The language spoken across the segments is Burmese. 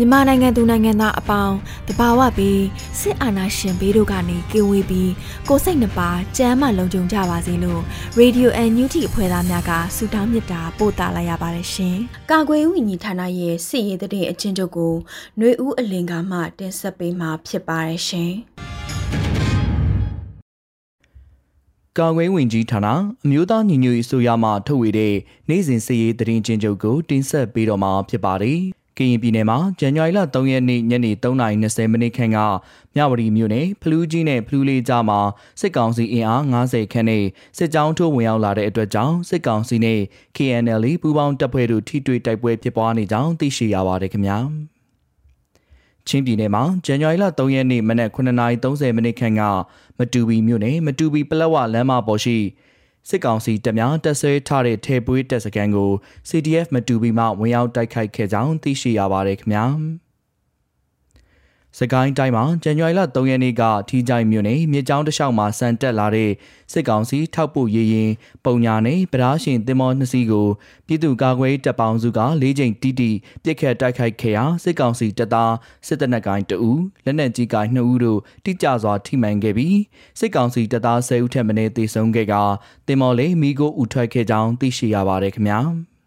မြန်မာနိုင်ငံသူနိုင်ငံသားအပေါင်းတဘာဝပြီးစစ်အာဏာရှင်ဘေးတို့ကနေကင်းဝေးပြီးကိုစိတ်နှပါကြမ်းမှလုံခြုံကြပါစေလို့ Radio NUG အဖွဲ့သားများကဆုတောင်းမေတ္တာပို့သလာရပါတယ်ရှင်။ကာကွယ်ဝင်ကြီးဌာနရဲ့စစ်ရေးတဲ့အချင်းချုပ်ကိုຫນွေဦးအလင်ကမှတင်ဆက်ပေးမှာဖြစ်ပါတယ်ရှင်။ ကာကွယ်ဝင်ကြီးဌာနအမျိုးသားညီညွတ်ရေးဆိုရမှထုတ်ဝေတဲ့နိုင်စဉ်စည်ရေးသတင်းချင်းချုပ်ကိုတင်ဆက်ပေးတော့မှာဖြစ်ပါတယ်။ကရင်ပြည်နယ်မှာဇန်နဝါရီလ3ရက်နေ့ညနေ3:20မိနစ်ခန့်ကမြဝတီမြို့နယ်ဖလူးကြီးနဲ့ဖလူးလေးကြားမှာစစ်ကောင်စီအင်အား90ခန့်နဲ့စစ်ကြောင်းထိုးဝင်ရောက်လာတဲ့အတွက်ကြောင့်စစ်ကောင်စီနဲ့ KNL ပူးပေါင်းတပ်ဖွဲ့တို့ထိတွေ့တိုက်ပွဲဖြစ်ပွားနေကြောင်းသိရှိရပါတယ်ခင်ဗျာ ချင်းပြည်နယ်မှာဇန်နဝါရီလ3ရက်နေ့မနက်9:30မိနစ်ခန့်ကမတူပီမြို့နယ်မတူပီပလက်ဝလမ်းမပေါ်ရှိစစ်ကောင်စီတပ်များတပ်ဆွဲထားတဲ့ထေပွေးတပ်စခန်းကို CDF မတူပြီးမှဝင်ရောက်တိုက်ခိုက်ခဲ့ကြောင်းသိရှိရပါတယ်ခင်ဗျာ။ စကိုင်းတိုင်းမှာဇန်နဝါရီလ3ရက်နေ့ကထီကြိုင်မြို့နယ်မြေကျောင်းတစ်လျှောက်မှာစံတက်လာတဲ့စစ်ကောင်စီထောက်ပို့ရေးရင်ပုံညာနဲ့ပဓာရှင်တင်မောနှစ်စီးကိုပြည်သူ့ကာကွယ်တပ်ပေါင်းစုက၄ချိန်တိတိပြစ်ခတ်တိုက်ခိုက်ခဲ့ရာစစ်ကောင်စီတပ်သားစစ်တပ်နက်ကိုင်း2ဦးလက်နက်ကြီးကိုင်း2ဦးတို့တိကျစွာထိမှန်ခဲ့ပြီးစစ်ကောင်စီတပ်သား10ဦးထက်မနည်းသေဆုံးခဲ့ကတင်မောလေးမိကိုဦးထွက်ခဲ့ကြောင်းသိရှိရပါတယ်ခင်ဗျာ။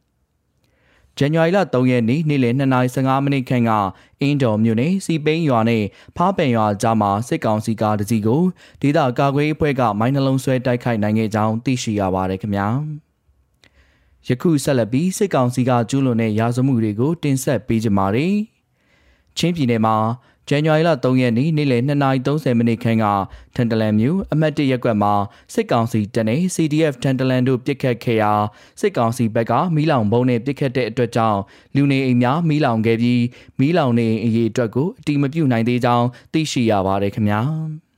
ဇန်နဝါရီလ3ရက်နေ့နေ့လယ်2:15မိနစ်ခန့်ကအင်းတော်မြို့နယ်စီပိန်းရွာနဲ့ဖားပင်ရွာကြားမှာစစ်ကောင်စီကားတစ်စီးကိုဒေသကာကွယ်ရေးအဖွဲ့ကမိုင်းနှလုံးဆွဲတိုက်ခိုက်နိုင်ခဲ့ကြောင်းသိရှိရပါတယ်ခင်ဗျာ။ယခုဆက်လက်ပြီးစစ်ကောင်စီကကျူးလွန်တဲ့ရာဇဝမှုတွေကိုတင်ဆက်ပေးကြပါမယ်။ချင်းပြည်နယ်မှာ ဇန်နဝါရီလ3ရက်နေ့နေ့လယ်2:30မိနစ်ခန့်ကထန်တလန်မြို့အမှတ်1ရပ်ကွက်မှာစစ်ကောင်စီတပ်နဲ့ CDF ထန်တလန်တို့ပစ်ခတ်ခဲ့ရာစစ်ကောင်စီဘက်ကမီးလောင်ဘုံနဲ့ပစ်ခတ်တဲ့အတွက်ကြောင့်လူနေအိမ်များမီးလောင်ခဲ့ပြီးမီးလောင်နေအိမ်အရေးအတွက်ကိုအတိမပြုနိုင်သေးကြောင်းသိရှိရပါတယ်ခင်ဗျာ။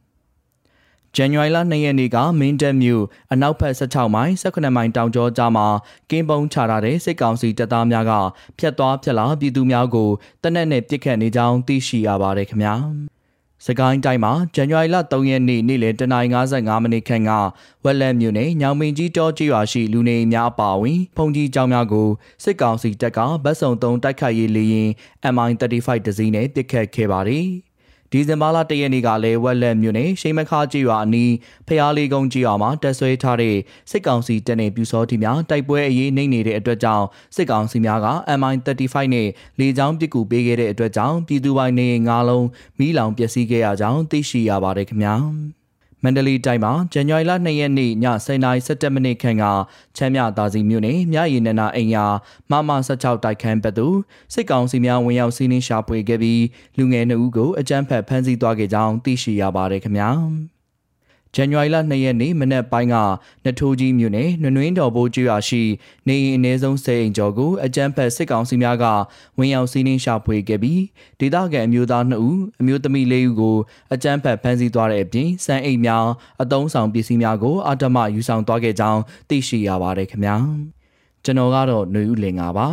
ဇန်နဝါရီလ2ရက်နေ့ကမင်းတပ်မြို့အနောက်ဘက်16မိုင်18မိုင်တောင်ကျောကြားမှာကင်းပုံချထားတဲ့စစ်ကောင်စီတပ်သားများကဖျက်သွားဖျက်လာပြည်သူများကိုတနက်နဲ့ပစ်ခတ်နေကြောင်းသိရှိရပါတယ်ခင်ဗျာ။စကိုင်းတိုင်းမှာဇန်နဝါရီလ3ရက်နေ့နေ့လယ်09:55မိနစ်ခန့်ကဝက်လက်မြို့နယ်ညောင်မင်းကြီးတောကြီးရွာရှိလူနေများအပါအဝင်ဖုန်ကြီးကျောင်းများကိုစစ်ကောင်စီတပ်ကဗတ်စုံ3တိုက်ခိုက်ရေးလေရင် MI35 တစည်းနဲ့ပစ်ခတ်ခဲ့ပါတယ်။ ဒီဇင်ဘာလ၁ရက်နေ့ကလည်းဝက်လက်မြို့နယ်ရှိမခါကြီးရွာအနီးဖျားလေးကုန်းကြီးရွာမှာတက်ဆွဲထားတဲ့စစ်ကောင်စီတပ်နေပြူစောတီများတိုက်ပွဲအရေးနှိမ့်နေတဲ့အတွက်ကြောင့်စစ်ကောင်စီများက MI35 နဲ့လေကြောင်းပစ်ကူပေးခဲ့တဲ့အတွက်ကြောင့်ပြည်သူပိုင်းနေငါးလုံးမိလောင်ပျက်စီးခဲ့ရကြောင်းသိရှိရပါတယ်ခင်ဗျာ။ မန္တလေးတိုင်းမှာဇန်နဝါရီလ2ရက်နေ့ည10:17မိနစ်ခန့်ကချမ်းမြသာစီမြို့နယ်မြရည်နနာအိမ်ယာမမ16တိုက်ခန်းဘက်သို့စစ်ကောင်စီများဝင်ရောက်စီးနင်းရှာဖွေခဲ့ပြီးလူငယ်2ဦးကိုအကြမ်းဖက်ဖမ်းဆီးသွားခဲ့ကြောင်းသိရှိရပါတယ်ခင်ဗျာ။ ဇန်နဝါရီလ2ရက်နေ့မနက်ပိုင်းကနထိုးကြီးမြို့နယ်နွနွင်းတော်ဘိုးကျွာရှိနေအိမ်အနည်းဆုံး10အိမ်ကျော်ကိုအကြမ်းဖက်စစ်ကောင်စီများကဝင်ရောက်စီးနင်းရှာဖွေခဲ့ပြီးဒေသခံအမျိုးသား2ဦးအမျိုးသမီး4ဦးကိုအကြမ်းဖက်ဖမ်းဆီးသွားတဲ့အပြင်စံအိမ်များအတုံးဆောင်ပစ္စည်းများကိုအာတမယူဆောင်သွားခဲ့ကြောင်းသိရှိရပါတယ်ခင်ဗျာကျွန်တော်ကတော့ຫນွေဦးလင်ပါပါ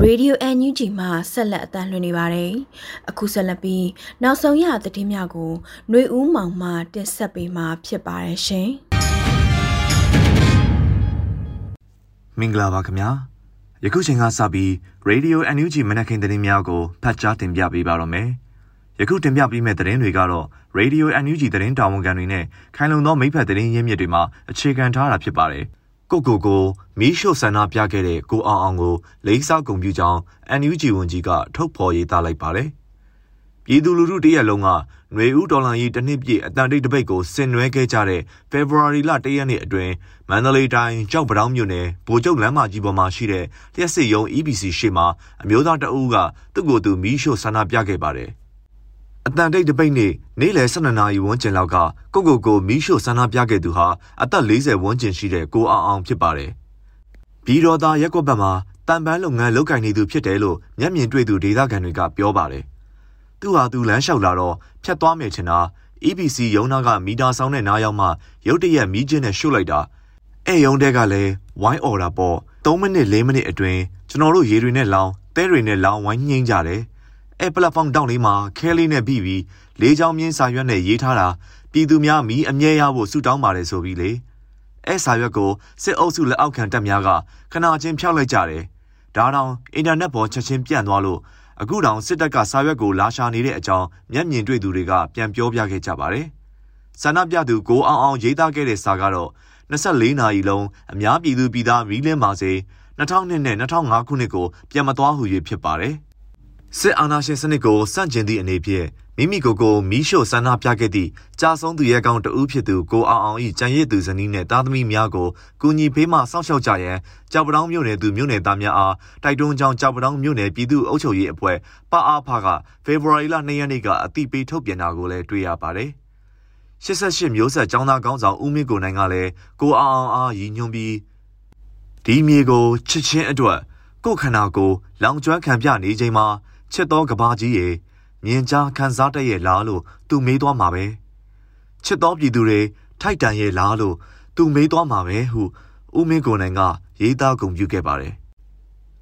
Radio NUG မှာဆက်လက်အသံလွှင့်နေပါတယ်။အခုဆက်လက်ပြီးနောက်ဆုံးရသတင်းများကိုຫນွေဦးမောင်မှတင်ဆက်ပေးမှာဖြစ်ပါတယ်ရှင်။မင်္ဂလာပါခင်ဗျာ။ယခုချိန်ကစပြီး Radio NUG မနက်ခင်းသတင်းများကိုဖတ်ကြားတင်ပြပေးပါတော့မယ်။ယခုတင်ပြပေးမယ့်သတင်းတွေကတော့ Radio NUG သတင်းတာဝန်ခံတွေနဲ့ခိုင်လုံသောမိဖက်သတင်းရင်းမြစ်တွေမှာအခြေခံထားတာဖြစ်ပါတယ်။ ကိုကိုကိုမီးရှို့ဆန္ဒပြခဲ့တဲ့ကိုအောင်အောင်ကိုလေးစားဂုဏ်ပြုကြောင်း NUG ဝန်ကြီးကထုတ်ဖော်ရေးသားလိုက်ပါတယ်။ပြည်သူလူထုတရက်လုံးကຫນွေဦးဒေါ်လာကြီးတစ်နှစ်ပြည့်အတန်တိတ်တပိတ်ကိုဆင်နွှဲခဲ့ကြတဲ့ February လ၁ရက်နေ့အတွင်းမန္တလေးတိုင်းကြောက်ပတောင်းမြို့နယ်ဗိုလ်ချုပ်လမ်းမကြီးပေါ်မှာရှိတဲ့လျှက်စစ်ရုံး EBC ရှေ့မှာအမျိုးသားတအုပ်ကသူ့ကိုယ်သူမီးရှို့ဆန္ဒပြခဲ့ပါတယ်။ အတန်တိတ်တပိတ်နေ့နေ့လယ်12နာရီဝန်းကျင်လောက်ကကိုကိုကိုမီးရှို့ဆန္ဒပြခဲ့သူဟာအသက်40ဝန်းကျင်ရှိတဲ့ကိုအောင်အောင်ဖြစ်ပါတယ်။ပြည်တော်သားရက်ကွက်ဘက်မှာတန်ပန်းလုပ်ငန်းလုပ်ကင်နေသူဖြစ်တယ်လို့မျက်မြင်တွေ့သူဒေသခံတွေကပြောပါတယ်။သူဟာသူလမ်းလျှောက်လာတော့ဖြတ်သွားမယ်ထင်တာ EBC ရုံးနာကမီတာဆောင်တဲ့နားရောက်မှရုတ်တရက်မီးကျင်းနဲ့ရှုပ်လိုက်တာအဲရုံးတဲကလည်းဝိုင်းအော်တာပေါ့3မိနစ်4မိနစ်အတွင်းကျွန်တော်တို့ရေတွေနဲ့လောင်းတဲတွေနဲ့လောင်းဝိုင်းညှိကြတယ် အဲပလက်ဖောင်းတောင်းလေးမှာခဲလေးနဲ့ပြီးပြီးလေးချောင်းမြင်းစာရွက်နဲ့ရေးထားတာပြည်သူများမီးအမြဲရဖို့ဆုတောင်းပါတယ်ဆိုပြီးလေအဲစာရွက်ကိုစစ်အုပ်စုလက်အောက်ခံတပ်များကခနာချင်းဖျောက်လိုက်ကြတယ်ဒါတောင်အင်တာနက်ပေါ်ချက်ချင်းပြန့်သွားလို့အခုတောင်စစ်တပ်ကစာရွက်ကိုလာရှာနေတဲ့အကြောင်းမျက်မြင်တွေ့သူတွေကပြန်ပြောပြခဲ့ကြပါတယ်။ဆန္ဒပြသူကိုအောင်အောင်ရေးသားခဲ့တဲ့စာကတော့24နာရီလုံးအများပြည်သူပြည်သားမီးလင်းပါစေ2002နဲ့2005ခုနှစ်ကိုပြန်မသွားဟူ၍ဖြစ်ပါတယ်။ စစ်အာဏာရှင်စနစ်ကိုစန့်ကျင်သည့်အနေဖြင့်မိမိကိုယ်ကိုမီးရှို့ဆန္ဒပြခဲ့သည့်ကြာဆုံးသူရဲကောင်းတဦးဖြစ်သူကိုအောင်အောင်၏ကြံရည်သူဇနီးနှင့်သားသမီးများကိုကူညီဖေးမှစောင့်ရှောက်ကြရန်ကြောက်ပတောင်းမြို့နယ်သူမြို့နယ်သားများအားတိုက်တွန်းကြောင်းကြောက်ပတောင်းမြို့နယ်ပြည်သူ့အုပ်ချုပ်ရေးအဖွဲ့ပအားဖကဖေဖော်ဝါရီလ2ရက်နေ့ကအတိပေးထုတ်ပြန်တာကိုလည်းတွေ့ရပါတယ်။88မျိုးဆက်ចောင်းသားကောင်းဆောင်ဦးမင်းကိုနိုင်ကလည်းကိုအောင်အောင်အားရည်ညွှန်းပြီးဒီမြေကိုချစ်ချင်းအတွက်ကိုခန္ဓာကိုလောင်ကျွမ်းခံပြနေချိန်မှာ ချစ်တော်ကဘာကြီးရဲ့မြင်ကြားခံစားတတ်ရဲ့လားလို့သူမေးသွားမှာပဲချစ်တော်ပြည်သူတွေထိုက်တန်ရဲ့လားလို့သူမေးသွားမှာပဲဟုဦးမင်းကိုနိုင်ကရေးသားဂုဏ်ပြုခဲ့ပါတယ်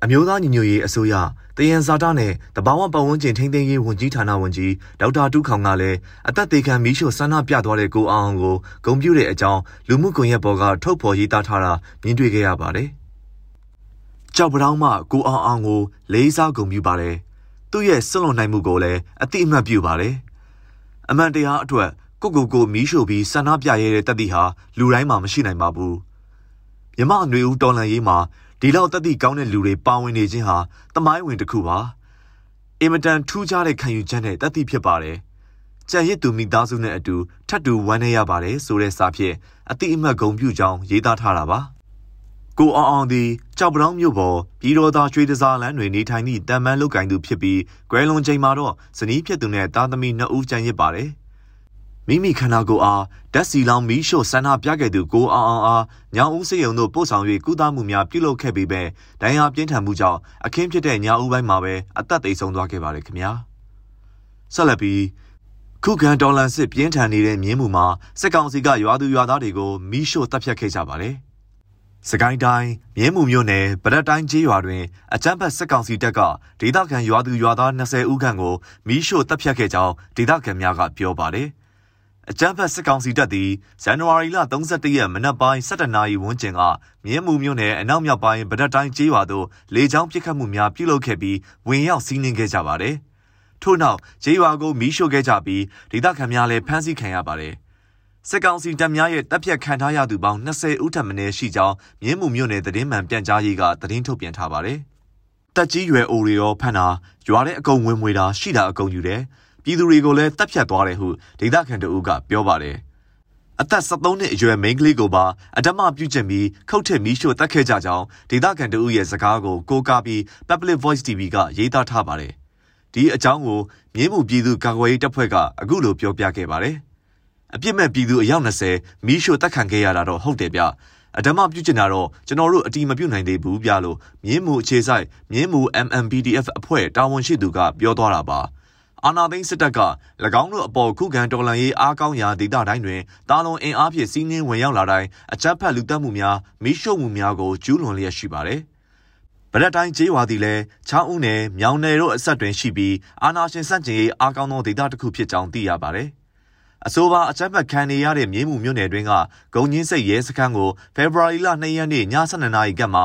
အမျိုးသားညီညွတ်ရေးအစိုးရတယံဇာတာနဲ့တဘာဝပတ်ဝန်းကျင်ထိန်းသိမ်းရေးဝန်ကြီးဌာနဝန်ကြီးဒေါက်တာတူးခေါင်ကလည်းအသက်သေးခံမီးရှို့ဆန္ဒပြသွားတဲ့ကိုအောင်ကိုဂုဏ်ပြုတဲ့အကြောင်းလူမှုကွန်ရက်ပေါ်ကထုတ်ဖော်ရေးသားထားတာမြင်တွေ့ခဲ့ရပါတယ်။ကြောက်ပတောင်းမှကိုအောင်အောင်ကိုလေးစားဂုဏ်ပြုပါတယ်။ သူ့ရဲ့စွန့်လွန်နိုင်မှုကိုလည်းအတိအမှတ်ပြုပါတယ်။အမှန်တရားအတွက်ကိုကိုကိုမီးရှို့ပြီးဆန္ဒပြရတဲ့တတိဟာလူတိုင်းမှာမရှိနိုင်ပါဘူး။မြမအနွေဦးတော်လန်ရေးမှာဒီလောက်တတိကောင်းတဲ့လူတွေပါဝင်နေခြင်းဟာတမိုင်းဝင်တစ်ခုပါ။အင်မတန်ထူးခြားတဲ့ခံယူချက်နဲ့တတိဖြစ်ပါတယ်။ကြံရစ်သူမိသားစုနဲ့အတူထပ်တူဝမ်းနည်းရပါတယ်ဆိုတဲ့စာဖြင့်အတိအမှတ်ဂုဏ်ပြုကြောင်းရေးသားထားတာပါ။ ကိုအောင်အောင်သည်ကြောက်ပတောင်းမြို့ပေါ်ပြည်တော်သားရွှေတစားလမ်းတွင်နေထိုင်သည့်တန်မန်းလုတ်ကင်သူဖြစ်ပြီးကွဲလွန်ချိန်မှာတော့ဇနီးဖြစ်သူနဲ့သားသမီးနှစ်ဦးကျန်ရစ်ပါတယ်။မိမိခန္ဓာကိုယ်အားဓာတ်စီလောင်မီးရှို့ဆန္ဒပြခဲ့သူကိုအောင်အောင်အားညောင်ဦးစေယုံတို့ပို့ဆောင်၍ကုသမှုများပြုလုပ်ခဲ့ပြီးပဲဒဏ်ရာပြင်းထန်မှုကြောင့်အခင်းဖြစ်တဲ့ညဦးပိုင်းမှာပဲအသက်သေဆုံးသွားခဲ့ပါတယ်ခင်ဗျာ။ဆက်လက်ပြီးခုခံဒေါ်လာစစ်ပြင်းထန်နေတဲ့မြင်းမှုမှာစစ်ကောင်စီကရွာသူရွာသားတွေကိုမီးရှို့တပ်ဖြတ်ခဲ့ကြပါတယ်။ စကိုင်းတိုင်းမြင်းမှုမြို့နယ်ဗရက်တိုင်းကျေးရွာတွင်အကြမ်းဖက်စစ်ကောင်စီတပ်ကဒေသခံရွာသူရွာသား20ဦးခန့်ကိုမီးရှို့တပ်ဖြတ်ခဲ့ကြောင်းဒေသခံများကပြောပါတယ်။အကြမ်းဖက်စစ်ကောင်စီတပ်သည်ဇန်နဝါရီလ31ရက်မနက်ပိုင်း7:00နာရီဝန်းကျင်ကမြင်းမှုမြို့နယ်အနောက်မြောက်ပိုင်းဗရက်တိုင်းကျေးရွာသို့လေကြောင်းပစ်ခတ်မှုများပြုလုပ်ခဲ့ပြီးဝင်ရောက်စီးနင်းခဲ့ကြပါတယ်။ထို့နောက်ကျေးရွာကိုမီးရှို့ခဲ့ကြပြီးဒေသခံများလည်းဖမ်းဆီးခံရပါတယ်။ စစ်ကောင်စီတပ်များရဲ့တပ်ဖြတ်ခံထားရသူပေါင်း20ဦးထပ်မံရှိကြောင်းမြင်းမှုမြို့နယ်သတင်းမှန်ပြန်ကြားရေးကသတင်းထုတ်ပြန်ထားပါတယ်။တက်ကြီးရွယ်အိုတွေရောဖမ်းတာရွာတဲ့အကုံဝင်မွေတာရှိတာအကုံယူတယ်။ပြည်သူတွေကိုလည်းတပ်ဖြတ်သွားတယ်ဟုဒေသခံတို့ကပြောပါတယ်။အသက်73နှစ်အရွယ်မိန်းကလေးကိုပါအဓမ္မပြုကျင့်ပြီးခုတ်ထစ်မီးရှို့တက်ခဲ့ကြကြောင်းဒေသခံတို့ရဲ့စကားကိုကိုးကားပြီး Public Voice TV ကရေးသားထားပါတယ်။ဒီအကြောင်းကိုမြင်းမှုပြည်သူကာကွယ်ရေးတပ်ဖွဲ့ကအခုလိုပြောပြခဲ့ပါတယ်။ အပြစ်မဲ့ပြည်သူအယောက်20မီးရှို့တက်ခံခဲ့ရတာတော့ဟုတ်တယ်ဗျအဓမ္မပြုကျင်တာတော့ကျွန်တော်တို့အတီးမပြုတ်နိုင်သေးဘူးဗျလို့မြင်းမှုအခြေဆိုင်မြင်းမှု MMPDF အဖွဲ့တာဝန်ရှိသူကပြောသွားတာပါအာနာသိန်းစစ်တပ်က၎င်းတို့အပေါ်ခုခံတော်လှန်ရေးအားကောင်းရာဒေသတိုင်းတွင်တာလွန်အင်အားဖြင့်စီးနှင်းဝင်ရောက်လာတိုင်းအကြမ်းဖက်လူတက်မှုများမိရှုပ်မှုများကိုကျူးလွန်လျက်ရှိပါတယ်။ဗရက်တိုင်းကျေးဝါသည်လည်းချောင်းဦးနယ်မြောင်နယ်တို့အဆက်တွင်ရှိပြီးအာနာရှင်စန့်ကျင်ရေးအားကောင်းသောဒေသတစ်ခုဖြစ်ကြောင်းသိရပါတယ်။ အဆိုပါအကြမ်းဖက်ခံနေရတဲ့မြင်းမှုမြို့နယ်တွင်းကဂုံချင်းစိတ်ရဲစခန်းကိုဖေဖော်ဝါရီလ2ရက်နေ့ည7:00နာရီကမှ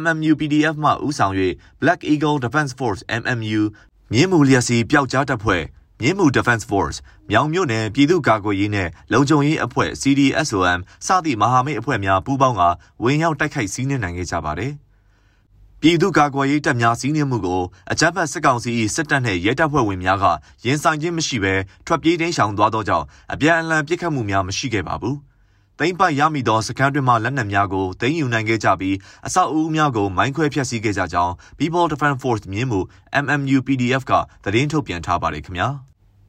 MMU PDF မှဦးဆောင်၍ Black Eagle Defense Force MMU မြင်းမှုလျက်စီပျောက်ကြားတပ်ဖွဲ့မြင်းမှု Defense Force မြောင်မြို့နယ်ပြည်သူ့ကာကွယ်ရေးနဲ့လုံခြုံရေးအဖွဲ့ CDSOM စသည့်မဟာမိတ်အဖွဲ့များပူးပေါင်းကဝင်ရောက်တိုက်ခိုက်စီးနင်းနိုင်ခဲ့ကြပါတယ်။ ပြည်သူ့ကာကွယ်ရေးတပ်များစီးနင်းမှုကိုအကြမ်းဖက်စစ်ကောင်စီ၏စစ်တပ်နှင့်ရဲတပ်ဖွဲ့ဝင်များကရင်ဆိုင်ခြင်းမရှိဘဲထွက်ပြေးတိမ်းရှောင်သွားသောကြောင့်အပြန်အလှန်ပစ်ခတ်မှုများမရှိခဲ့ပါဘူး။သိမ်းပိုက်ရမိသောစခန်းတွင်မှလက်နက်များကိုသိမ်းယူနိုင်ခဲ့ကြပြီးအဆောက်အဦများကိုမိုင်းခွဲဖျက်ဆီးခဲ့ကြကြောင်း People Defense Force မြင်းမှု MMU PDF ကသတင်းထုတ်ပြန်ထားပါတယ်ခင်ဗျာ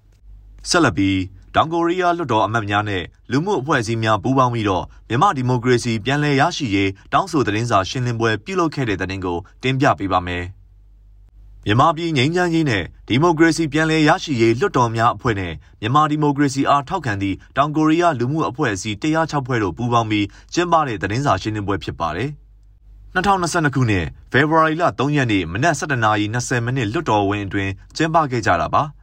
။ဆက်လက်ပြီး တောင်ကိုရီးယားလွှတ်တော်အမတ်များနဲ့လူမှုအဖွဲ့အစည်းများပူးပေါင်းပြီးတော့မြန်မာဒီမိုကရေစီပြန်လည်ရရှိရေးတောင်းဆိုသတင်းစာရှင်းလင်းပွဲပြုလုပ်ခဲ့တဲ့တဲ့ကိုတင်ပြပေးပါမယ်။မြန်မာပြည်ငြိမ်းချမ်းရေးနဲ့ဒီမိုကရေစီပြန်လည်ရရှိရေးလွှတ်တော်များအဖွဲ့နဲ့မြန်မာဒီမိုကရေစီအားထောက်ခံသည့်တောင်ကိုရီးယားလူမှုအဖွဲ့အစည်း106ဖွဲ့တို့ပူးပေါင်းပြီးကျင်းပတဲ့သတင်းစာရှင်းလင်းပွဲဖြစ်ပါတယ်။2022ခုနှစ်ဖေဖော်ဝါရီလ3ရက်နေ့မနက်7:20မိနစ်လွတ်တော်ဝင်အတွင်းကျင်းပခဲ့ကြတာပါ။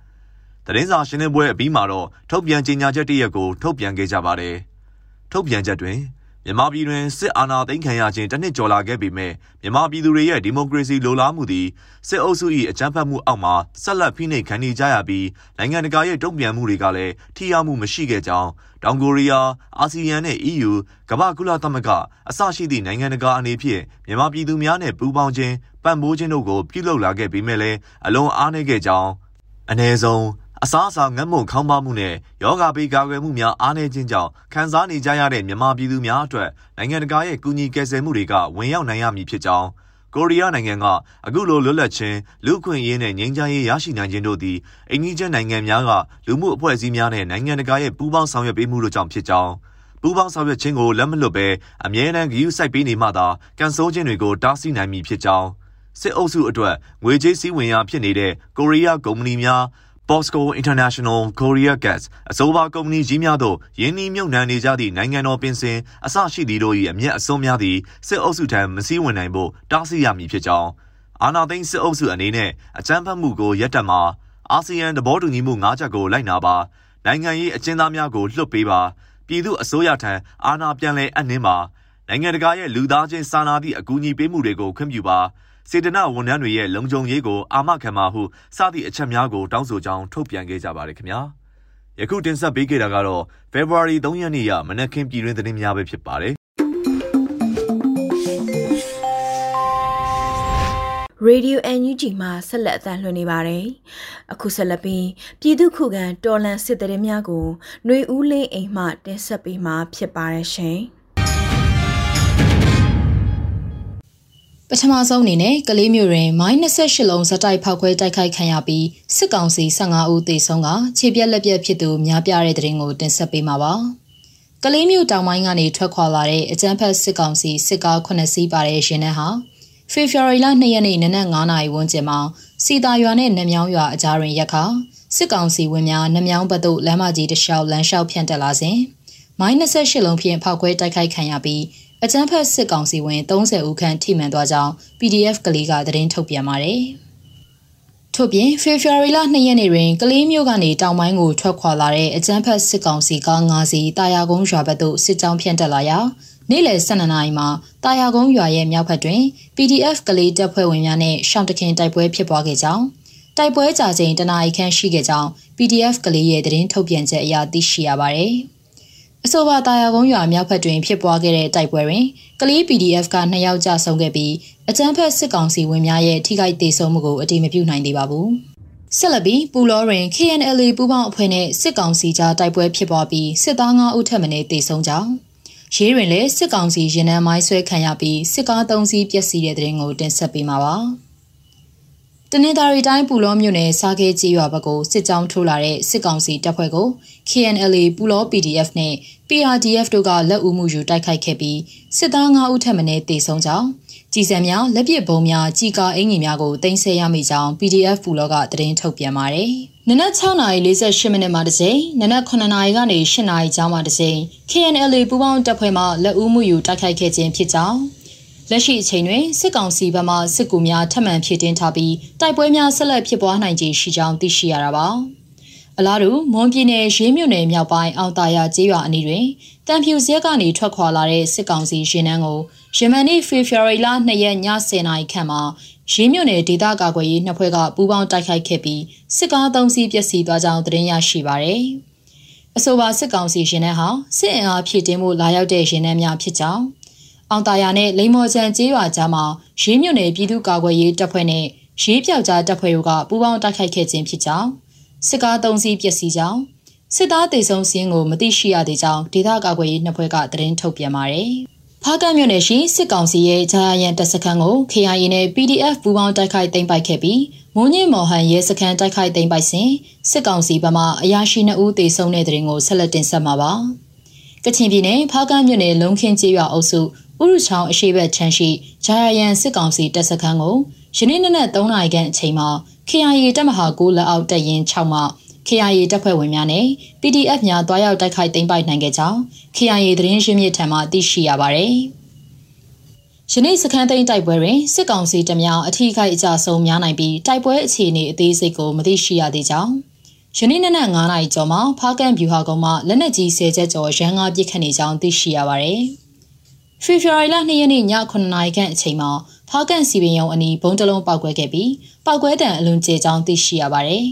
သတင်းစာရှင်းလင်းပွဲအပြီးမှာတော့ထုတ်ပြန်ကြေညာချက်တရက်ကိုထုတ်ပြန်ခဲ့ကြပါတယ်။ထုတ်ပြန်ချက်တွင်မြန်မာပြည်တွင်စစ်အာဏာသိမ်းခံရခြင်းတစ်နှစ်ကျော်လာခဲ့ပေမဲ့မြန်မာပြည်သူတွေရဲ့ဒီမိုကရေစီလိုလားမှုသည်စစ်အုပ်စု၏အကြမ်းဖက်မှုအောက်မှာဆက်လက်ဖိနှိပ်ခံနေကြရပြီးနိုင်ငံတကာရဲ့တုံ့ပြန်မှုတွေကလည်းထိရောက်မှုမရှိခဲ့ကြောင်းတောင်ကိုရီးယားအာဆီယံနဲ့ EU ကမ္ဘာကုလသမဂ္ဂအစရှိသည့်နိုင်ငံတကာအနေဖြင့်မြန်မာပြည်သူများနဲ့ပူးပေါင်းခြင်းပံ့ပိုးခြင်းတို့ကိုပြုလုပ်လာခဲ့ပေမဲ့လည်းအလွန်အားနည်းခဲ့ကြောင်းအ ਨੇ ဆုံး အစားအစာငတ်မွတ်ခေါင်းပါမှုနဲ့ယောဂဘေးကာကွယ်မှုများအားနည်းခြင်းကြောင့်ခံစားနေကြရတဲ့မြန်မာပြည်သူများအတွက်နိုင်ငံတကာရဲ့ကူညီကယ်ဆယ်မှုတွေကဝင်ရောက်နိုင်ရမည်ဖြစ်ကြောင်းကိုရီးယားနိုင်ငံကအခုလိုလွတ်လပ်ခြင်းလူ့အခွင့်အရေးနဲ့ငြိမ်းချမ်းရေးရရှိနိုင်ခြင်းတို့သည်အိန္ဒိယနိုင်ငံများကလူမှုအဖွဲ့အစည်းများနဲ့နိုင်ငံတကာရဲ့ပူးပေါင်းဆောင်ရွက်ပေးမှုတို့ကြောင့်ဖြစ်ကြောင်းပူးပေါင်းဆောင်ရွက်ခြင်းကိုလက်မလွတ်ဘဲအမြဲတမ်းဂရုစိုက်ပေးနေမှသာကန်ဆိုးခြင်းတွေကိုတားဆီးနိုင်မည်ဖြစ်ကြောင်းစစ်အုပ်စုအတွက်ငွေကြေးစည်းဝင်ရာဖြစ်နေတဲ့ကိုရီးယားကုမ္ပဏီများ Bosco International Korea Gas အစိုးရကုမ္ပဏီကြီးများတို့ယင်းနှီးမြုပ်နှံနေကြသည့်နိုင်ငံတော်ပင်စင်အစရှိသည့်တို့၏အမျက်အစွန်းများသည့်စစ်အုပ်စုထံမစည်းဝင်နိုင်ဖို့တားဆီးရမည်ဖြစ်ကြောင်းအာဏာသိမ်းစစ်အုပ်စုအနေနဲ့အကြမ်းဖက်မှုကိုရပ်တန့်မှာအာဆီယံသဘောတူညီမှု၅ချက်ကိုလိုက်နာပါနိုင်ငံရေးအကျဉ်းသားများကိုလွှတ်ပေးပါပြည်သူအစိုးရထံအာဏာပြန်လည်အပ်နှင်းပါနိုင်ငံတကာရဲ့လူသားချင်းစာနာသည့်အကူအညီပေးမှုတွေကိုခွင့်ပြုပါ စေတနာဝန်ထမ်းတွေရဲ့လုံခြုံရေးကိုအာမခံပါဟုစသည့်အချက်များကိုတောင်းဆိုကြောင်းထုတ်ပြန်ခဲ့ကြပါတယ်ခင်ဗျာယခုတင်ဆက်ပေးခဲ့တာကတော့ February 3ရက်နေ့ရမနက်ခင်းပြည်တွင်းသတင်းများပဲဖြစ်ပါတယ်ရေဒီယို NUG မှာဆက်လက်အသံလွှင့်နေပါတယ်။အခုဆက်လက်ပြီးပြည်သူခုခံတော်လန်စစ်တရေများကိုຫນွေဦးလင်းအိမ်မှတင်ဆက်ပေးမှာဖြစ်ပါတယ်ရှင်။ ပထမဆုံးအနေနဲ့ကလေးမျိုးတွင်မိုင်း28လုံးဇက်တိုက်ဖောက်ခွဲတိုက်ခိုက်ခံရပြီးစစ်ကောင်စီ15ဦးသေဆုံးကခြေပြက်လက်ပြက်ဖြစ်သူများပြားတဲ့တဲ့ရင်ကိုတင်ဆက်ပေးမှာပါ။ကလေးမျိုးတောင်ပိုင်းကနေထွက်ခွာလာတဲ့အကြမ်းဖက်စစ်ကောင်စီစစ်ကား9စီးပါတဲ့ရင်နှန်းဟာဖေဖော်ဝါရီလ2ရက်နေ့နနက်9နာရီဝန်းကျင်မှာစီတာရွာနဲ့နမြောင်းရွာအကြားတွင်ရက်ခါစစ်ကောင်စီဝင်များနမြောင်းဘက်သို့လမ်းမကြီးတစ်လျှောက်လမ်းလျှောက်ဖြန့်တက်လာစဉ်မိုင်း28လုံးဖြင့်ဖောက်ခွဲတိုက်ခိုက်ခံရပြီး အကြမ်းဖက်စစ်ကောင်စီဝင်30ဦးခန့်ထိမှန်သွားကြောင်း PDF ကလေးကသတင်းထုတ်ပြန်ပါတယ်။ထို့ပြင်ဖေဖော်ဝါရီလ2ရက်နေ့တွင်ကလေးမျိုးကနေတောင်ပိုင်းကိုထွက်ခွာလာတဲ့အကြမ်းဖက်စစ်ကောင်စီကား9စီးတာယာကုန်းရွာဘက်သို့စစ်ကြောင်းဖြန့်တက်လာရာနေ့လယ်12နာရီမှာတာယာကုန်းရွာရဲ့မြောက်ဘက်တွင် PDF ကလေးတပ်ဖွဲ့ဝင်များနဲ့ရှောင်းတခင်တိုက်ပွဲဖြစ်ပွားခဲ့ကြောင်းတိုက်ပွဲကြာချိန်တနာရီခန့်ရှိခဲ့ကြောင်း PDF ကလေးရဲ့သတင်းထုတ်ပြန်ချက်အရသိရှိရပါတယ်။ အဆိုပါတာယာကုန်းရွာမြောက်ဘက်တွင်ဖြစ်ပွားခဲ့တဲ့တိုက်ပွဲတွင်ကလေး PDF က2ယောက်ကြာဆုံးခဲ့ပြီးအကြမ်းဖက်စစ်ကောင်စီဝင်များရဲ့ထိခိုက်ဒေဆုံးမှုကိုအတိမပြုနိုင်သေးပါဘူး။ဆက်လက်ပြီးပူလောတွင် KNLA ပူးပေါင်းအဖွဲ့နဲ့စစ်ကောင်စီကြားတိုက်ပွဲဖြစ်ပွားပြီးစစ်သား9ဦးထပ်မံတေဆုံးကြောင်းရေးတွင်လည်းစစ်ကောင်စီရင်နှန်းမိုင်းဆွဲခံရပြီးစစ်ကား3စီးပျက်စီးတဲ့တဲ့ရင်ကိုတင်ဆက်ပေးမှာပါ။တနင်္သာရီတိုင်းပူလောမြို့နယ်စားခဲကြီးရွာဘက်ကိုစစ်ကြောင်းထိုးလာတဲ့စစ်ကောင်စီတပ်ဖွဲ့ကို KNLA ပူလော PDF နဲ့ PRDF တို့ကလက်ဦးမှုယူတိုက်ခိုက်ခဲ့ပြီးစစ်သား9ဦးထပ်မံတေဆုံးကြောင်းကြီးစံများလက်ပစ်ဘုံများကြီးကာအင်ကြီးများကိုတင်ဆက်ရမိကြောင်း PDF ပူလောကသတင်းထုတ်ပြန်ပါတယ်။နနက်6:48မိနစ်မှတစ်ကြိမ်နနက်9:00နာရီကနေ10:00နာရီကြားမှတစ်ကြိမ် KNLA ပူပေါင်းတပ်ဖွဲ့မှလက်ဦးမှုယူတိုက်ခိုက်ခဲ့ခြင်းဖြစ်ကြောင်းလက်ရှိအချိန်တွင်စစ်ကောင်စီဘက်မှစစ်ကူများထပ်မံဖြည့်တင်းထားပြီးတိုက်ပွဲများဆက်လက်ဖြစ်ပွားနိုင်ခြေရှိကြောင်းသိရှိရတာပါ။ အလားတူမွန်ပြည်နယ်ရေးမြို့နယ်မြောက်ပိုင်းအောင်တာယာကျေးရွာအနီးတွင်တံဖြူစရက်ကနေထွက်ခွာလာတဲ့စစ်ကောင်စီရှင်နှန်းကိုယမန်နေ့ဖေဖော်ဝါရီလ2ရက်ည10:00နာရီခန့်မှာရေးမြို့နယ်ဒေသကာကွယ်ရေးနှစ်ဖွဲ့ကပူးပေါင်းတိုက်ခိုက်ခဲ့ပြီးစစ်ကား၃စီးပျက်စီးသွားကြောင်းသတင်းရရှိပါရယ်။အဆိုပါစစ်ကောင်စီရှင်နှန်းဟာစစ်အင်အားဖြည့်တင်းမှုလာရောက်တဲ့ရှင်နှန်းများဖြစ်ကြောင်းအောင်တာယာနဲ့လိမ္မော်ချန်ကျေးရွာကြားမှာရေးမြို့နယ်ပြည်သူ့ကာကွယ်ရေးတပ်ဖွဲ့နဲ့ရေးပြောက်ကြားတပ်ဖွဲ့တို့ကပူးပေါင်းတိုက်ခိုက်ခဲ့ခြင်းဖြစ်ကြောင်း စစ်ကား၃စီးပျက်စီးကြောင်းစစ်သားတေဆုံးစင်းကိုမသိရှိရသေးကြောင်းဒေသကာကွယ်ရေးနှစ်ဖွဲ့ကသတင်းထုတ်ပြန်ပါတယ်။ဖားကတ်မြို့နယ်ရှိစစ်ကောင်စီရဲ့ဂျာယန်တပ်စခန်းကို KIA နဲ့ PDF ပူးပေါင်းတိုက်ခိုက်သိမ်းပိုက်ခဲ့ပြီးမုံညင်းမော်ဟန်ရဲစခန်းတိုက်ခိုက်သိမ်းပိုက်စဉ်စစ်ကောင်စီဘက်မှအရာရှိ2ဦးသေဆုံးတဲ့တဲ့ရင်ကိုဆက်လက်တင်ဆက်မှာပါ။ကချင်ပြည်နယ်ဖားကတ်မြို့နယ်လုံခင်းကျေးရွာအုပ်စုဥရုချောင်းအရှိဘက်ချမ်းရှိဂျာယန်စစ်ကောင်စီတပ်စခန်းကိုယနေ့နနက်3နာရီခန့်အချိန်မှာ KIA တပ်မဟာ9လက်အောက်တပ်ရင်း6မှ KIA တပ်ဖွဲ့ဝင်များနဲ့ PDF များတွားရောက်တိုက်ခိုက်သိမ်းပိုက်နိုင်ခဲ့ကြောင်း KIA သတင်းရင်းမြစ်ထံမှသိရှိရပါသည်။ယနေ့စခန်းသိမ်းတိုက်ပွဲတွင်စစ်ကောင်စီတပ်များအထူးခိုက်အကြဆုံးများနိုင်ပြီးတိုက်ပွဲအခြေအနေအသေးစိတ်ကိုမသိရှိရသေးကြောင်းယနေ့နနက်9နာရီကျော်မှာဖားကန်ဗျူဟာကုန်းမှလက်နက်ကြီး10ချက်ကျော်ရန်ကားပစ်ခတ်နေကြောင်းသိရှိရပါသည်။ဖေဖော်ဝါရီလ2ရက်နေ့ည9နာရီခန့်အချိန်မှာ ဖားကန်စီပင်ရုံအနီးဘုံတလုံးပောက်ကွဲခဲ့ပြီးပောက်ကွဲတံအလွန်ကျေကြောင်းသိရှိရပါတယ်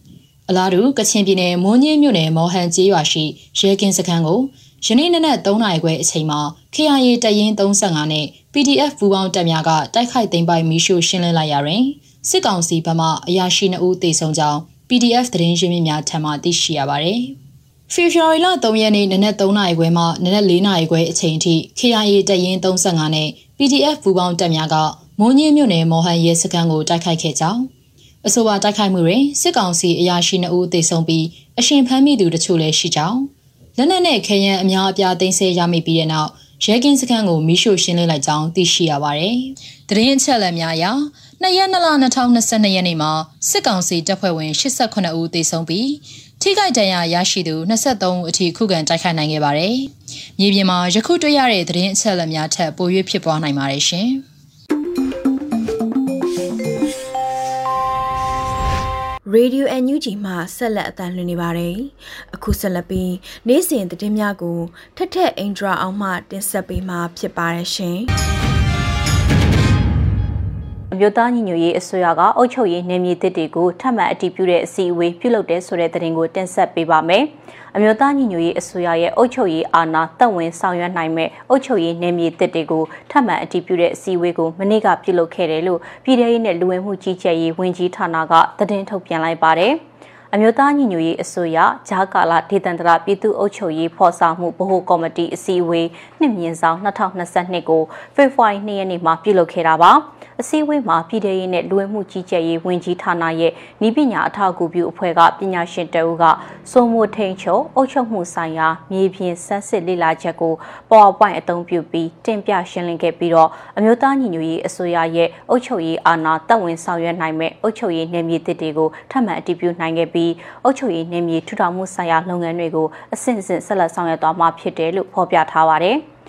။အလားတူကချင်ပြည်နယ်မွန်းကြီးမြို့နယ်မော်ဟန်ကျေးရွာရှိရဲကင်းစခန်းကိုယနေ့နနက်3နာရီခွဲအချိန်မှာ KIA တရင်35နဲ့ PDF ပူးပေါင်းတပ်များကတိုက်ခိုက်သိမ်းပိုက်မီးရှို့ရှင်းလင်းလိုက်ရတွင်စစ်ကောင်စီဘက်မှအရာရှိ2ဦးသေဆုံးကြောင်း PDF သတင်းရင်းမြစ်များထံမှသိရှိရပါသည်။ဖေဖော်ဝါရီလ3ရက်နေ့နနက်3နာရီခွဲမှနနက်4နာရီခွဲအချိန်ထိ KIA တရင်35နဲ့ PDF ပူးပေါင်းတပ်များကမွန်းကြီးမြို့နယ်မော်ဟန်ရဲစခန်းကိုတိုက်ခိုက်ခဲ့ကြောင်းအဆိုပါတိုက်ခိုက်မှုတွင်စစ်ကောင်စီအရာရှိ2ဦးသေဆုံးပြီးအရှင်ဖမ်းမိသူတချို့လည်းရှိကြောင်းလက်နက်နဲ့ခဲယမ်းအများအပြားသိမ်းဆည်းရမိပြီးတဲ့နောက်ရဲကင်းစခန်းကိုမီးရှို့ရှင်းလင်းလိုက်ကြောင်းသိရှိရပါတယ်။တရင်အချက်လက်များအရ2ရက်2လ2022ရက်နေ့မှာစစ်ကောင်စီတပ်ဖွဲ့ဝင်89ဦးသေဆုံးပြီးထိခိုက်ဒဏ်ရာရရှိသူ23ဦးအထိခုခံတိုက်ခိုက်နိုင်ခဲ့ပါတယ်။ မြေပြင်မှာယခုတွေ့ရတဲ့တရင်အချက်လက်များထက်ပို၍ဖြစ်ပွားနိုင်ပါတယ်ရှင်။ Radio NUG မှာဆက်လက်အသံလွှင့်နေပါတယ်။အခုဆက်လက်ပြီးနေ့စဉ်သတင်းများကိုထက်ထက်အင်ဒရာအောင်မှတင်ဆက်ပေးမှာဖြစ်ပါတယ်ရှင်။အမျိုးသားညီညွတ်ရေးအစိုးရကအုပ်ချုပ်ရေးနယ်မြေတစ်တွေကိုထပ်မံအတည်ပြုတဲ့အစည်းအဝေးပြုလုပ်တဲ့ဆိုတဲ့သတင်းကိုတင်ဆက်ပေးပါမယ်။ အမျိုးသားညီညွတ်ရေးအစိုးရရဲ့အုပ်ချုပ်ရေးအာဏာတက်ဝင်ဆောင်ရွက်နိုင်မဲ့အုပ်ချုပ်ရေးနယ်မြေတစ်တွေကိုထပ်မံအတည်ပြုတဲ့အစည်းအဝေးကိုမနေ့ကပြုလုပ်ခဲ့တယ်လို့ပြည်ထောင်ရေးနဲ့လူဝင်မှုကြီးကြပ်ရေးဝန်ကြီးဌာနကသတင်းထုတ်ပြန်လိုက်ပါတယ်။အမျိုးသားညီညွတ်ရေးအစိုးရဂျာကာလာဒေသန္တရပြည်သူ့အုပ်ချုပ်ရေးဖော်ဆောင်မှုဗဟိုကော်မတီအစည်းအဝေးနှစ်မြင့်ဆောင်2022ကိုဖေဖော်ဝါရီ2ရက်နေ့မှာပြုလုပ်ခဲ့တာပါ အစည်းအဝေးမှာပြည်ထရေးနဲ့လူဝင်မှုကြီးကြပ်ရေးဝန်ကြီးဌာနရဲ့ဤပညာအထောက်အကူပြုအဖွဲ့ကပညာရှင်တအုပ်ကစိုးမိုးထိန်ချုပ်အုပ်ချုပ်မှုဆိုင်ရာမြေပြင်စမ်းစစ်လေ့လာချက်ကို PowerPoint အသုံးပြုပြီးတင်ပြရှင်းလင်းခဲ့ပြီးတော့အမျိုးသားညီညွတ်ရေးအစိုးရရဲ့အုပ်ချုပ်ရေးအာဏာတက်ဝင်ဆောင်ရွက်နိုင်မဲ့အုပ်ချုပ်ရေးနယ်မြေတစ်တွေကိုထပ်မံအတည်ပြုနိုင်ခဲ့ပြီးအုပ်ချုပ်ရေးနယ်မြေထူထောင်မှုဆိုင်ရာလုပ်ငန်းတွေကိုအဆင့်ဆင့်ဆက်လက်ဆောင်ရွက်သွားမှာဖြစ်တယ်လို့ဖော်ပြထားပါတယ်။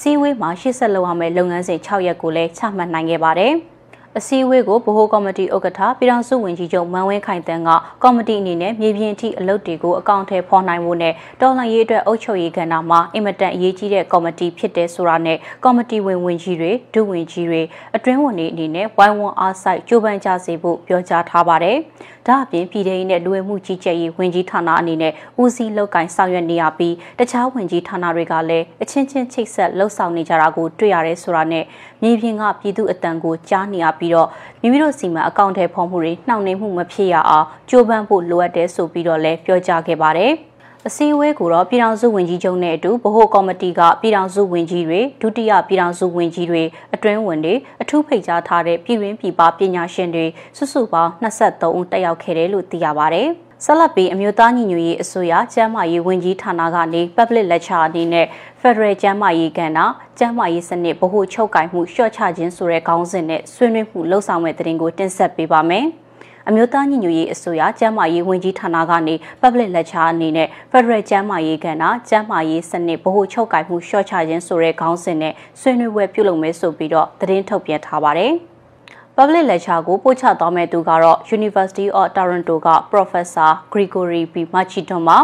စီဝေးမှာရှေ့ဆက်လုပ်ရမယ့်လုပ်ငန်းစဉ်6ရက်ကိုလည်းချမှတ်နိုင်ခဲ့ပါတယ်။အစည်းအဝေးကိုဗဟိုကော်မတီဥက္ကဋ္ဌပြည်ထောင်စုဝန်ကြီးချုပ်မန်ဝင်းခိုင်တန်းကကော်မတီအနေနဲ့မြေပြင်အထိအလုပ်တွေကိုအကောင့်ထဲဖော်နိုင်ဖို့နဲ့တော်လှန်ရေးအတွက်အုပ်ချုပ်ရေးကဏ္ဍမှာအင်မတန်အရေးကြီးတဲ့ကော်မတီဖြစ်တဲ့ဆိုတာနဲ့ကော်မတီဝင်ဝင်ကြီးတွေဒုဝန်ကြီးတွေအတွင်းဝန်တွေအနေနဲ့ဝိုင်းဝန်းအားစိုက်ကြိုးပမ်းကြစေဖို့ပြောကြားထားပါတယ်။ ဒါအပြင်ပြည်ထောင်စုနဲ့လူဝင်မှုကြီးကြပ်ရေးဝန်ကြီးဌာနအနေနဲ့ဦးစီးလုပ်ကိုင်ဆောင်ရွက်နေရပြီးတခြားဝန်ကြီးဌာနတွေကလည်းအချင်းချင်းချိတ်ဆက်လှုပ်ဆောင်နေကြတာကိုတွေ့ရတယ်ဆိုတာနဲ့မြေပြင်ကပြည်သူအတန်ကိုကြားနေရပြီးတော့မိမိတို့စီမံအကောင့်ထဲဖော်မှုတွေနှောင့်နှေးမှုမဖြစ်ရအောင်ကြိုးပမ်းဖို့လိုအပ်တယ်ဆိုပြီးတော့လည်းပြောကြားခဲ့ပါတယ်။ အစည်းအဝေးကိုတော့ပြည်ထောင်စုဝန်ကြီးချုပ်နဲ့အတူဗဟိုကော်မတီကပြည်ထောင်စုဝန်ကြီးတွေဒုတိယပြည်ထောင်စုဝန်ကြီးတွေအတွင်းဝန်တွေအထူးဖိတ်ကြားထားတဲ့ပြည်တွင်းပြည်ပပညာရှင်တွေစုစုပေါင်း23ဦးတက်ရောက်ခဲ့တယ်လို့သိရပါဗျ။ဆက်လက်ပြီးအမျိုးသားညီညွတ်ရေးအစိုးရကျန်းမာရေးဝန်ကြီးဌာနကနေ Public Lecture အနေနဲ့ Federal ကျန်းမာရေးကဏ္ဍကျန်းမာရေးစနစ်ဗဟိုချုပ်ကိုင်မှုလျှော့ချခြင်းဆိုတဲ့ခေါင်းစဉ်နဲ့ဆွေးနွေးမှုလှုပ်ဆောင်မဲ့တဲ့တင်ကိုတင်ဆက်ပေးပါမယ်။ အမျိုးသားညီညွတ်ရေးအစိုးရကျန်းမာရေးဝန်ကြီးဌာနကနေ Public Lecture အနေနဲ့ Federal ကျန်းမာရေးကဏ္ဍကျန်းမာရေးစနစ်ဗဟိုချုပ်ကိုင်မှုလျှော့ချခြင်းဆိုတဲ့ခေါင်းစဉ်နဲ့ဆွေးနွေးပွဲပြုလုပ်မယ်ဆိုပြီးတော့သတင်းထုတ်ပြန်ထားပါတယ်။ Public Lecture ကိုပို့ချသွားမဲ့သူကတော့ University of Toronto က Professor Gregory B. Machidon ပါ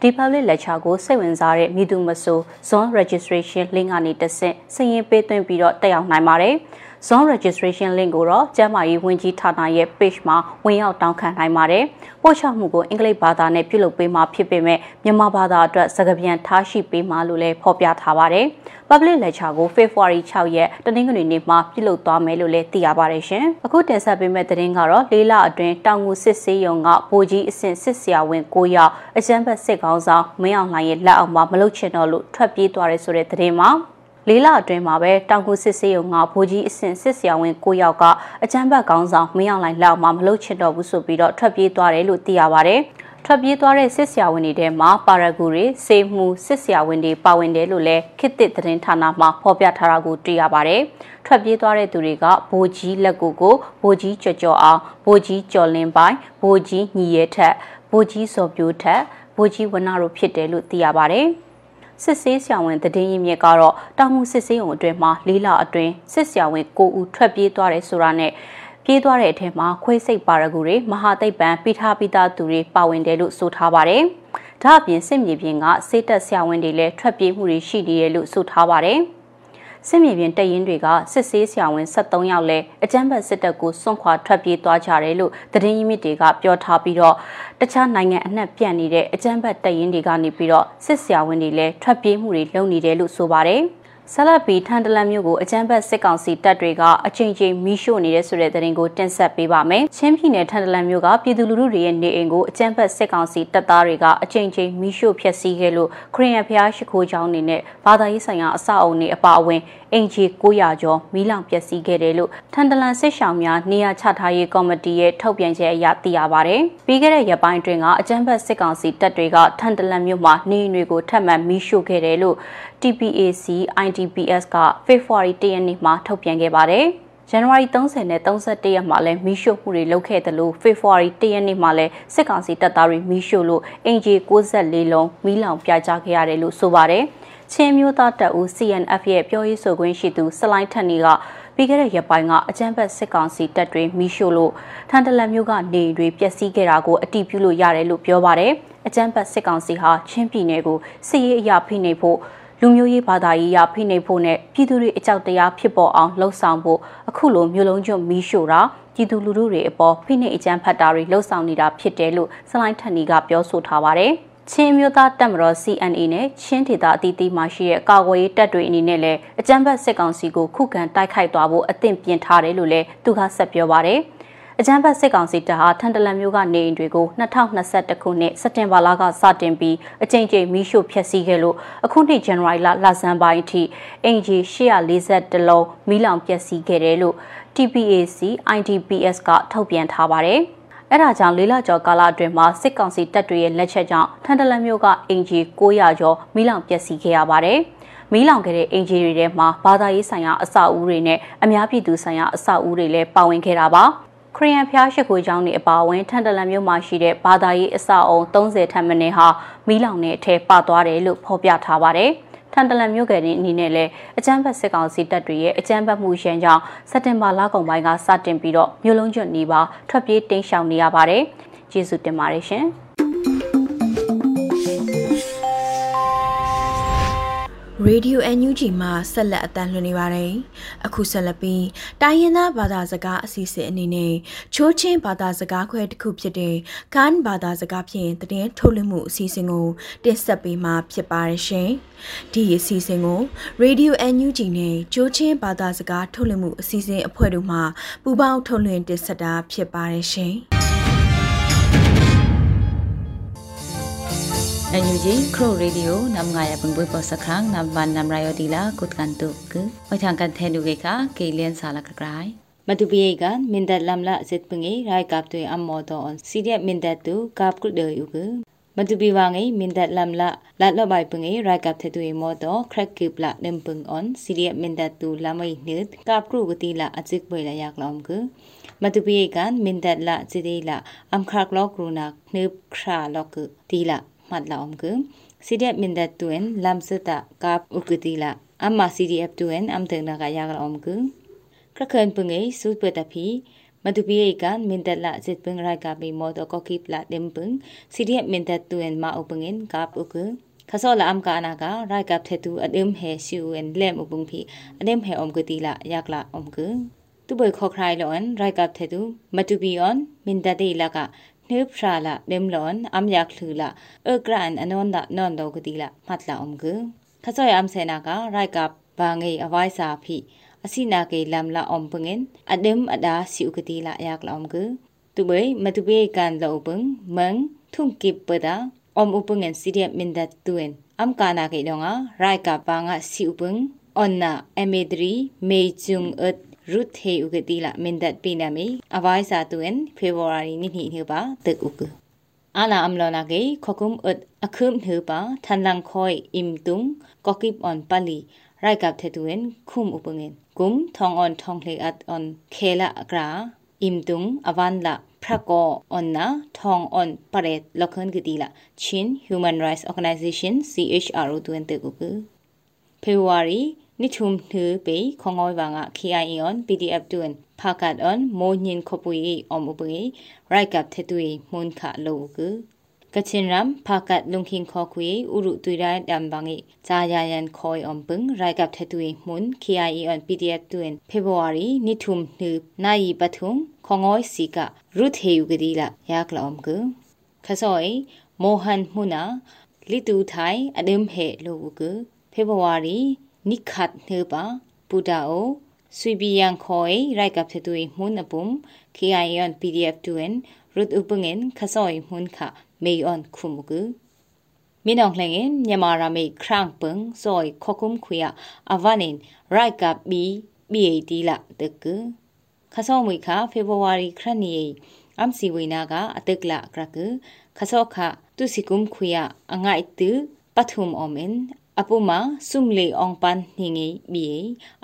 ဒီဒီ public lecture ကိုစိတ်ဝင်စားတဲ့မိသူမဆို zone registration link ကနေတဆင့်စာရင်းပေးသွင်းပြီးတော့တက်ရောက်နိုင်ပါတယ်။ zone registration link ကိုတော့ကျန်းမာရေးဝန်ကြီးဌာနရဲ့ page မှာဝင်ရောက်တောင်းခံနိုင်ပါတယ်။ပို့ချမှုကိုအင်္ဂလိပ်ဘာသာနဲ့ပြုလုပ်ပေးမှာဖြစ်ပေမဲ့မြန်မာဘာသာအတွက်စကားပြန်ထားရှိပေးမှာလို့လည်းဖော်ပြထားပါတယ်။ public lecture ကို February 6ရက်တနင်္ဂနွေနေ့မှာပြုလုပ်သွားမယ်လို့လည်းသိရပါတယ်ရှင်။အခုတင်ဆက်ပေးမယ့်သတင်းကတော့လေးလအတွင်းတောင်ငူစစ်စေးရုံကဗိုလ်ကြီးအဆင့်စစ်ဆရာဝန်9ယောက်အကြမ်းဖက်စစ်ကောင်ဆောင်မင်းအောင်လှိုင်ရဲ့လက်အောက်မှာမလုချင်တော့လို့ထွက်ပြေးသွားတယ်ဆိုတဲ့သတင်းမှာ လေးလအတွင်းမှာပဲတောင်ကူစစ်စေးရုံကဗိုလ်ကြီးအဆင့်စစ်ဆရာဝန်9ယောက်ကအကြမ်းဖက်ကောင်းဆောင်မင်းအောင်လှိုင်လောက်မှမလုပ်ချင်တော့ဘူးဆိုပြီးတော့ထွက်ပြေးသွားတယ်လို့သိရပါဗျ။ထွက်ပြေးသွားတဲ့စစ်ဆရာဝန်တွေထဲမှာပါရဂူတွေစေမှုစစ်ဆရာဝန်တွေပါဝင်တယ်လို့လည်းခေတ်သစ်သတင်းဌာနမှဖော်ပြထားတာကိုတွေ့ရပါတယ်။ထွက်ပြေးသွားတဲ့သူတွေကဗိုလ်ကြီးလက်ကိုကိုဗိုလ်ကြီးကြော်ကြော်အောင်ဗိုလ်ကြီးကျော်လင်းပိုင်ဗိုလ်ကြီးညီရဲထက်ဗိုလ်ကြီးစော်ပြိုးထက်ဗိုလ်ကြီးဝနာတို့ဖြစ်တယ်လို့သိရပါတယ်။ စစ်ဆေးဆရာဝန်တည်င်းရင်းမြစ်ကတော့တောင်မှုစစ်ဆေးုံအတွင်းမှာလေးလအတွင်းစစ်ဆရာဝန်9ဦးထွက်ပြေးသွားတယ်ဆိုတာနဲ့ပြေးသွားတဲ့အထက်မှာခွေးစိတ်ပါရဂူတွေမဟာသိပ္ပံပိထားပိသားသူတွေပါဝင်တယ်လို့ဆိုထားပါတယ်။ဒါအပြင်စစ်မြေပြင်ကစေတက်ဆရာဝန်တွေလည်းထွက်ပြေးမှုတွေရှိနေတယ်လို့ဆိုထားပါတယ်။ စစ်မြေပြင်တပ်ရင်းတွေကစစ်ဆေးဆရာဝန်73ယောက်လဲအကြမ်းဖက်စစ်တပ်ကိုစွန့်ခွာထွက်ပြေးသွားကြတယ်လို့သတင်းရင်းမြစ်တွေကပြောထားပြီးတော့တခြားနိုင်ငံအနှံ့ပြန့်နေတဲ့အကြမ်းဖက်တပ်ရင်းတွေကနေပြီးတော့စစ်ဆရာဝန်တွေလည်းထွက်ပြေးမှုတွေလုပ်နေတယ်လို့ဆိုပါတယ်။ ဆလတ်ပီထန်တလန်မြို့ကိုအကြမ်းဖက်စစ်ကောင်စီတပ်တွေကအချိန်ချင်းမီးရှို့နေတဲ့ဆိုတဲ့သတင်းကိုတင်ဆက်ပေးပါမယ်။ချင်းပြည်နယ်ထန်တလန်မြို့ကပြည်သူလူထုတွေရဲ့နေအိမ်ကိုအကြမ်းဖက်စစ်ကောင်စီတပ်သားတွေကအချိန်ချင်းမီးရှို့ဖျက်ဆီးခဲ့လို့ခရီးရန်ဖျားရှိခိုးကျောင်းနေနဲ့ဘာသာရေးဆိုင်ရာအဆောက်အုံတွေအပါအဝင် အင်ဂျီ900ကျော်မီးလောင်ပျက်စီးခဲ့တယ်လို့ထန်တလန်စစ်ရှောင်များနေရာချထားရေးကော်မတီရဲ့ထုတ်ပြန်ချက်အရသိရပါဗျ။ပြီးခဲ့တဲ့ရက်ပိုင်းတွင်ကအကြမ်းဖက်စစ်ကောင်စီတပ်တွေကထန်တလန်မြို့မှာနေအိမ်တွေကိုထပ်မံမီးရှို့ခဲ့တယ်လို့ TPAC IDPS က February 1ရက်နေ့မှာထုတ်ပြန်ခဲ့ပါတယ်။ January 30နဲ့31ရက်မှာလည်းမီးရှို့မှုတွေလုပ်ခဲ့တယ်လို့ February 1ရက်နေ့မှာလည်းစစ်ကောင်စီတပ်သားတွေမီးရှို့လို့အင်ဂျီ64လုံးမီးလောင်ပြကြခဲ့ရတယ်လို့ဆိုပါတယ်။ ချင်းမျိုးသားတပ်ဦး CNF ရဲ့ပြောရေးဆိုခွင့်ရှိသူစလိုင်းထက်နေကပြီးခဲ့တဲ့ရက်ပိုင်းကအကြမ်းဖက်စစ်ကောင်စီတပ်တွေမီးရှို့လို့ထန်တလန်မျိုးကနေတွေပျက်စီးခဲ့တာကိုအတိပြုလို့ရတယ်လို့ပြောပါတယ်။အကြမ်းဖက်စစ်ကောင်စီဟာချင်းပြည်နယ်ကိုစစ်ရေးအရာဖိနှိပ်ဖို့လူမျိုးရေးဘာသာရေးရဖိနှိပ်ဖို့နဲ့ပြည်သူတွေအကြောက်တရားဖြစ်ပေါ်အောင်လှုံ့ဆော်ဖို့အခုလိုမျိုးလုံးကျွတ်မီးရှို့တာပြည်သူလူထုတွေအပေါ်ဖိနှိပ်အကြမ်းဖက်တာတွေလှုံ့ဆော်နေတာဖြစ်တယ်လို့စလိုင်းထန်နီကပြောဆိုထားပါတယ်။ ချင်းမျိုးသားတပ်မတော် CNA နဲ့ချင်းဒေသအသီးသီးမှရှိတဲ့ကာကွယ်ရေးတပ်တွေအနေနဲ့လည်းအကြမ်းဖက်စစ်ကောင်စီကိုခုခံတိုက်ခိုက်သွားဖို့အသင့်ပြင်ထားတယ်လို့လည်းသူကဆက်ပြောပါတယ်။အကြမ်းဖက်စစ်ကောင်စီတပ်ဟာထန်တလန်မျိုးကနေအိမ်တွေကို2021ခုနှစ်စက်တင်ဘာလကစတင်ပြီးအကြိမ်ကြိမ်မီးရှို့ဖျက်ဆီးခဲ့လို့အခုနှစ်ဇန်နဝါရီလလဆန်းပိုင်းအထိအင်ဂျီ840လုံးမီးလောင်ပျက်စီးခဲ့တယ်လို့ TPAC IDPS ကထုတ်ပြန်ထားပါတယ်။ အဲဒါကြောင့်လေးလကျော်ကာလအတွင်းမှာစစ်ကောင်စီတပ်တွေရဲ့လက်ချက်ကြောင့်ထန်တလန်မျိုးကအင်ဂျီ900ကျော်မီးလောင်ပျက်စီးခဲ့ရပါတယ်။မီးလောင်ခဲ့တဲ့အင်ဂျီတွေထဲမှာဘာသာရေးဆိုင်ရာအဆောက်အဦတွေနဲ့အများပြည်သူဆိုင်ရာအဆောက်အဦတွေလည်းပါဝင်ခဲ့တာပါခရီးယန်ဖျားရှိခိုးကျောင်းတွေအပါအဝင်ထန်တလန်မြို့မှာရှိတဲ့ဘာသာရေးအဆောက်အုံ30ထပ်မင်းဟာမီးလောင်တဲ့အထက်ပါသွားတယ်လို့ဖော်ပြထားပါတယ်။ ထန်တလန်မြို့ကအနေနဲ့လည်းအကြမ်းဖက်စစ်ကောင်စီတပ်တွေရဲ့အကြမ်းဖက်မှုရန်ကြောင့်စက်တင်ဘာလကုန်ပိုင်းကစတင်ပြီးတော့မြို့လုံးကျွတ်နေပါထွက်ပြေးတိမ်းရှောင်နေရပါတယ်။ကျေးဇူးတင်ပါတယ်ရှင်။ Radio NUG မှာဆက်လက်အသံလွှင့်နေပါတယ်။အခုဆက်လက်ပြီးတိုင်းရင်းသားဘာသာစကားအစီအစဉ်အနေနဲ့ချိုးချင်းဘာသာစကားခွဲတစ်ခုဖြစ်တဲ့ကန်ဘာသာစကားဖြင့်တည်င်းထုတ်လွှင့်မှုအစီအစဉ်ကိုတင်ဆက်ပေးမှာဖြစ်ပါတယ်ရှင်။ဒီအစီအစဉ်ကို Radio NUG နဲ့ချိုးချင်းဘာသာစကားထုတ်လွှင့်မှုအစီအစဉ်အဖွဲ့တို့မှပူးပေါင်းထုတ်လွှင့်တင်ဆက်တာဖြစ်ပါတယ်ရှင်။ NUG Crow Radio namngaya pungbu po sakrang namwan namrayo dila kutkantuk othangkan thenu ge ka kelen sala kakrai မတူပိယကမင်ဒတ်လမ်လာစစ်ပငေရိုက်ကပ်တွေအမောတော်စီရက်မင်ဒတ်တူကပ်ကုဒေယူကမတူပိဝငေမင်ဒတ်လမ်လာလတ်လော့ဘိုင်ပငေရိုက်ကပ်ထေတူမောတော်ခရက်ကိပလာနမ်ပငွန်စီရက်မင်ဒတ်တူလမိနိဒကပ်ကုကတိလာအစစ်ပွေလာယကလောမ်ကမတူပိယကမင်ဒတ်လာစီဒီလာအမ်ခါကလောကရုနာနိပခရာလောကတိလာ မှတ်လာအောင်က CDF mindat tuen lamsata kap ukutila amma CDF tuen am tengna ga yagal om ku ခရခန်ပငေစုပတဖီမတူပိယကန်မင်တလာဇစ်ပင်ရိုက်ကဘီမောဒကိုကိပလာဒင်ပင်စီရီယမင်တတူအန်မာဥပငင်ကပ်ဥကခဆောလာအမ်ကာနာကရိုက်ကပ်ထေတူအဒင်ဟေရှူအန်လက်ဥပုံဖီအဒင်ဟေအုံကတိလာယက်လာအုံကတူဘခေါခရိုင်လွ နှုဖရာလာမင်လွန်အမ်ယက်လှူလာအကရန်အနွန်ဒနွန်ဒေါဂဒီလာမတ်လာအုံဂခဆောယအမ်ဆေနာကရိုက်ကပ်ဘာငေအဝိုင်းစာဖိအစီနာကေလမ်လာအုံပငင်အဒမ်အဒါစီဥကတိလာယက်လောင်ဂသူဘေမသူဘေကန်လောပင်းမန်ထုံကိပဒါအုံဥပငင်စီရမင်ဒတ်တွင်အမ်ကာနာကေလောငါရိုက်ကပ်ဘာငါစီဥပင်းအွန်နာအမေဒရီမေဂျုံအတ် ทันลังคอยอิมตุงกอกิบออนปาลีไรกับเทตุเวนคุมอุปเงินกุมทองออนทองเลอัดออนเคละกราอิมตุงอวันละพระกอออนนะทองออนปเรตลอคันกดีละชิน Human Rights Organization CHRO ตุเวนเตกุกุ February นิทุมถือไปของอยวังอะ KIA on PDF ตุเวนภากัดออนโมญินขปุยอมอุปเงไรกับเทตุยมุนขะโลกุကချင်ရမ်ဖာကတ်လုံခင်ခေါ်ခွေဥရုတွေ့ရဒမ်ဘငိဇာယာယန်ခေါ်အုံပင်းရိုက်ကပ်ထတူမွန် KIE on PDF တွင် February နိထုမ်နှနိုင်ပထုံခေါငောစီကရုထေယူကတိလာယာကလောမ်ကခဆောအိမိုဟန်မှုနာလီတူထိုင်အဒမ်ဟေလိုက February နိခတ်နှပါပူတာအိုဆွေဘီယန်ခေါ်ရိုက်ကပ်ထတူမွန်အပုံ KIE on PDF တွင်ရုတ်ဥပငင်ခဆောအိမွန်ခမေအွန်ခုမကူမင်းအောင်လှငင်မြန်မာရမေခရန့်ပင်ဇိုခခုမ်ခွေအဗနင်ရိုက်ကပ်ဘီ BAD လာတကခဆောမွေခဖေဗူဝါရီခရနီအမ်စီဝိနာကအတက်လာကရကခဆောခတုစီကုမ်ခွေအငိုက်တူပထုမ်အမင် အပူမဆုမလေအောင်ပန်နှင်းငေဘီ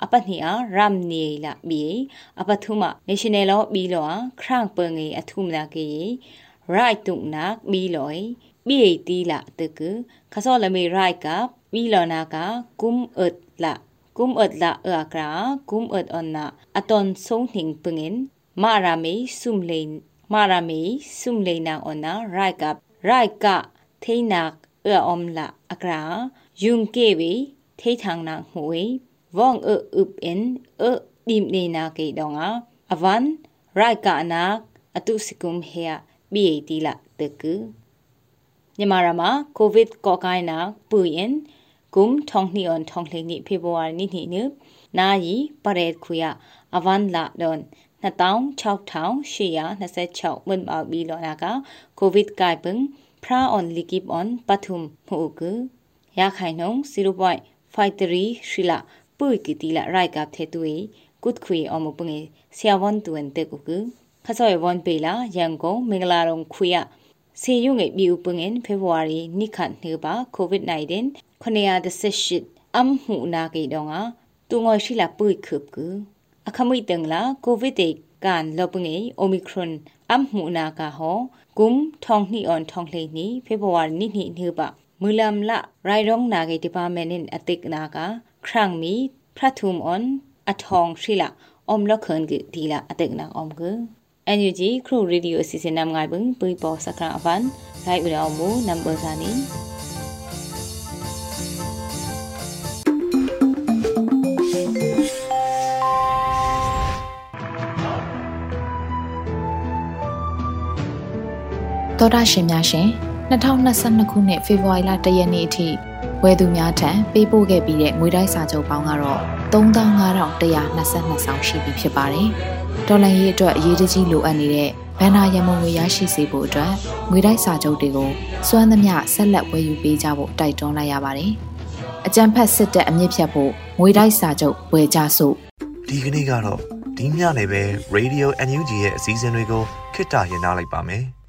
အပနိအာရမ်နီလာဘီအပထုမ national law ဘီလောခရန့်ပငေအထုမလာကေ right တုနာဘီလောဘီတီလာတကခဆောလမေ right ကဘီလောနာကကုမ်အတ်လာကုမ်အတ်လာအခရာကုမ်အတ်အန်နာအတွန်ဆုံနှင်းပငင်မာရာမေဆုမ်လေမာရာမေဆုမ်လေနာအနာ right က right ကထိနာ အအုံးလာအကရာယုံကေဝေထေထန်နာဟွေဝေါင္အုပ်အင်အဒီမနေနာကေဒေါငါအဝန်ရိုက်ကာနာအတုစကုမ်ဟေယဘီအေတီလာတကူမြန်မာရမှာကိုဗစ်ကောကိုင်းနာပူရင်ကုမ်ထောင်နီအွန်ထောင်လေနိဖေဗူအာနီနီနုနာယီပရေခွေယအဝန်လာဒွန်26,826မွန်ဘောက်ဘီလောနာကကိုဗစ်ကိုင်ပင်း ဖရာအွန်လီကိပအွန်ပထုမ်မှုကရခိုင်နှုံ0.53ရှီလာပုိကီတီလာရိုက်ကပ်ထေတူကုတ်ခွေအမပုငေဆရာဝန်တူန်တေကုကခဆောယဝန်ပေလာရန်ကုန်မင်္ဂလာရုံခွေယစေယုံငေဘီဥပငင်ဖေဗူအာရီနိခတ်နေပါကိုဗစ် -19 918အမ်ဟုနာကေဒေါငါတူငွေရှိလာပွိခုပ်ကူအခမွိတင်လာကိုဗစ်တေကန်လောပငေအိုမီခရွန်အမ်ဟုနာကာဟော ဂုမ်ထောင်နီအွန်ထောင်လေနီဖေဗူအာရီနိနိနေပါမူလမ်လာရိုင်ရောင်နာကေဒီပါမန်နင်အတိကနာကာခရန့်မီဖရထုမ်အွန်အထောင်ရှိလာအုံလခွန်ကဒီလာအတိကနာအုံက NUG ခရူရေဒီယိုအစီအစဉ်နမ်ငိုင်ဘုံပွိပေါ်စခရအဝန်ရိုက်ဦးအောင်မူနံပါတ်စာနီ တော်တာရှင်များရှင်2022ခုနှစ်ဖေဖော်ဝါရီလ1ရက်နေ့အထိဝယ်သူများထံပေးပို့ခဲ့ပြီးတဲ့ငွေတိုက်စာချုပ်ပေါင်းကတော့35,122ဆောင်ရှိပြီဖြစ်ပါတယ်။ဒေါ်လာရေးအတွက်အရေးတကြီးလိုအပ်နေတဲ့ဘန်နာရမုံငွေရရှိစေဖို့အတွက်ငွေတိုက်စာချုပ်တွေကိုစွမ်းသမျှဆက်လက်ဝယ်ယူပေးကြဖို့တိုက်တွန်းလိုက်ရပါတယ်။အကြံဖက်စစ်တပ်အမြင့်ဖြတ်ဖို့ငွေတိုက်စာချုပ်ဝယ်ကြစို့ဒီကနေ့ကတော့ဒီညနေပဲ Radio NUG ရဲ့အစည်းအဝေးတွေကိုခਿੱတရရနိုင်ပါမယ်။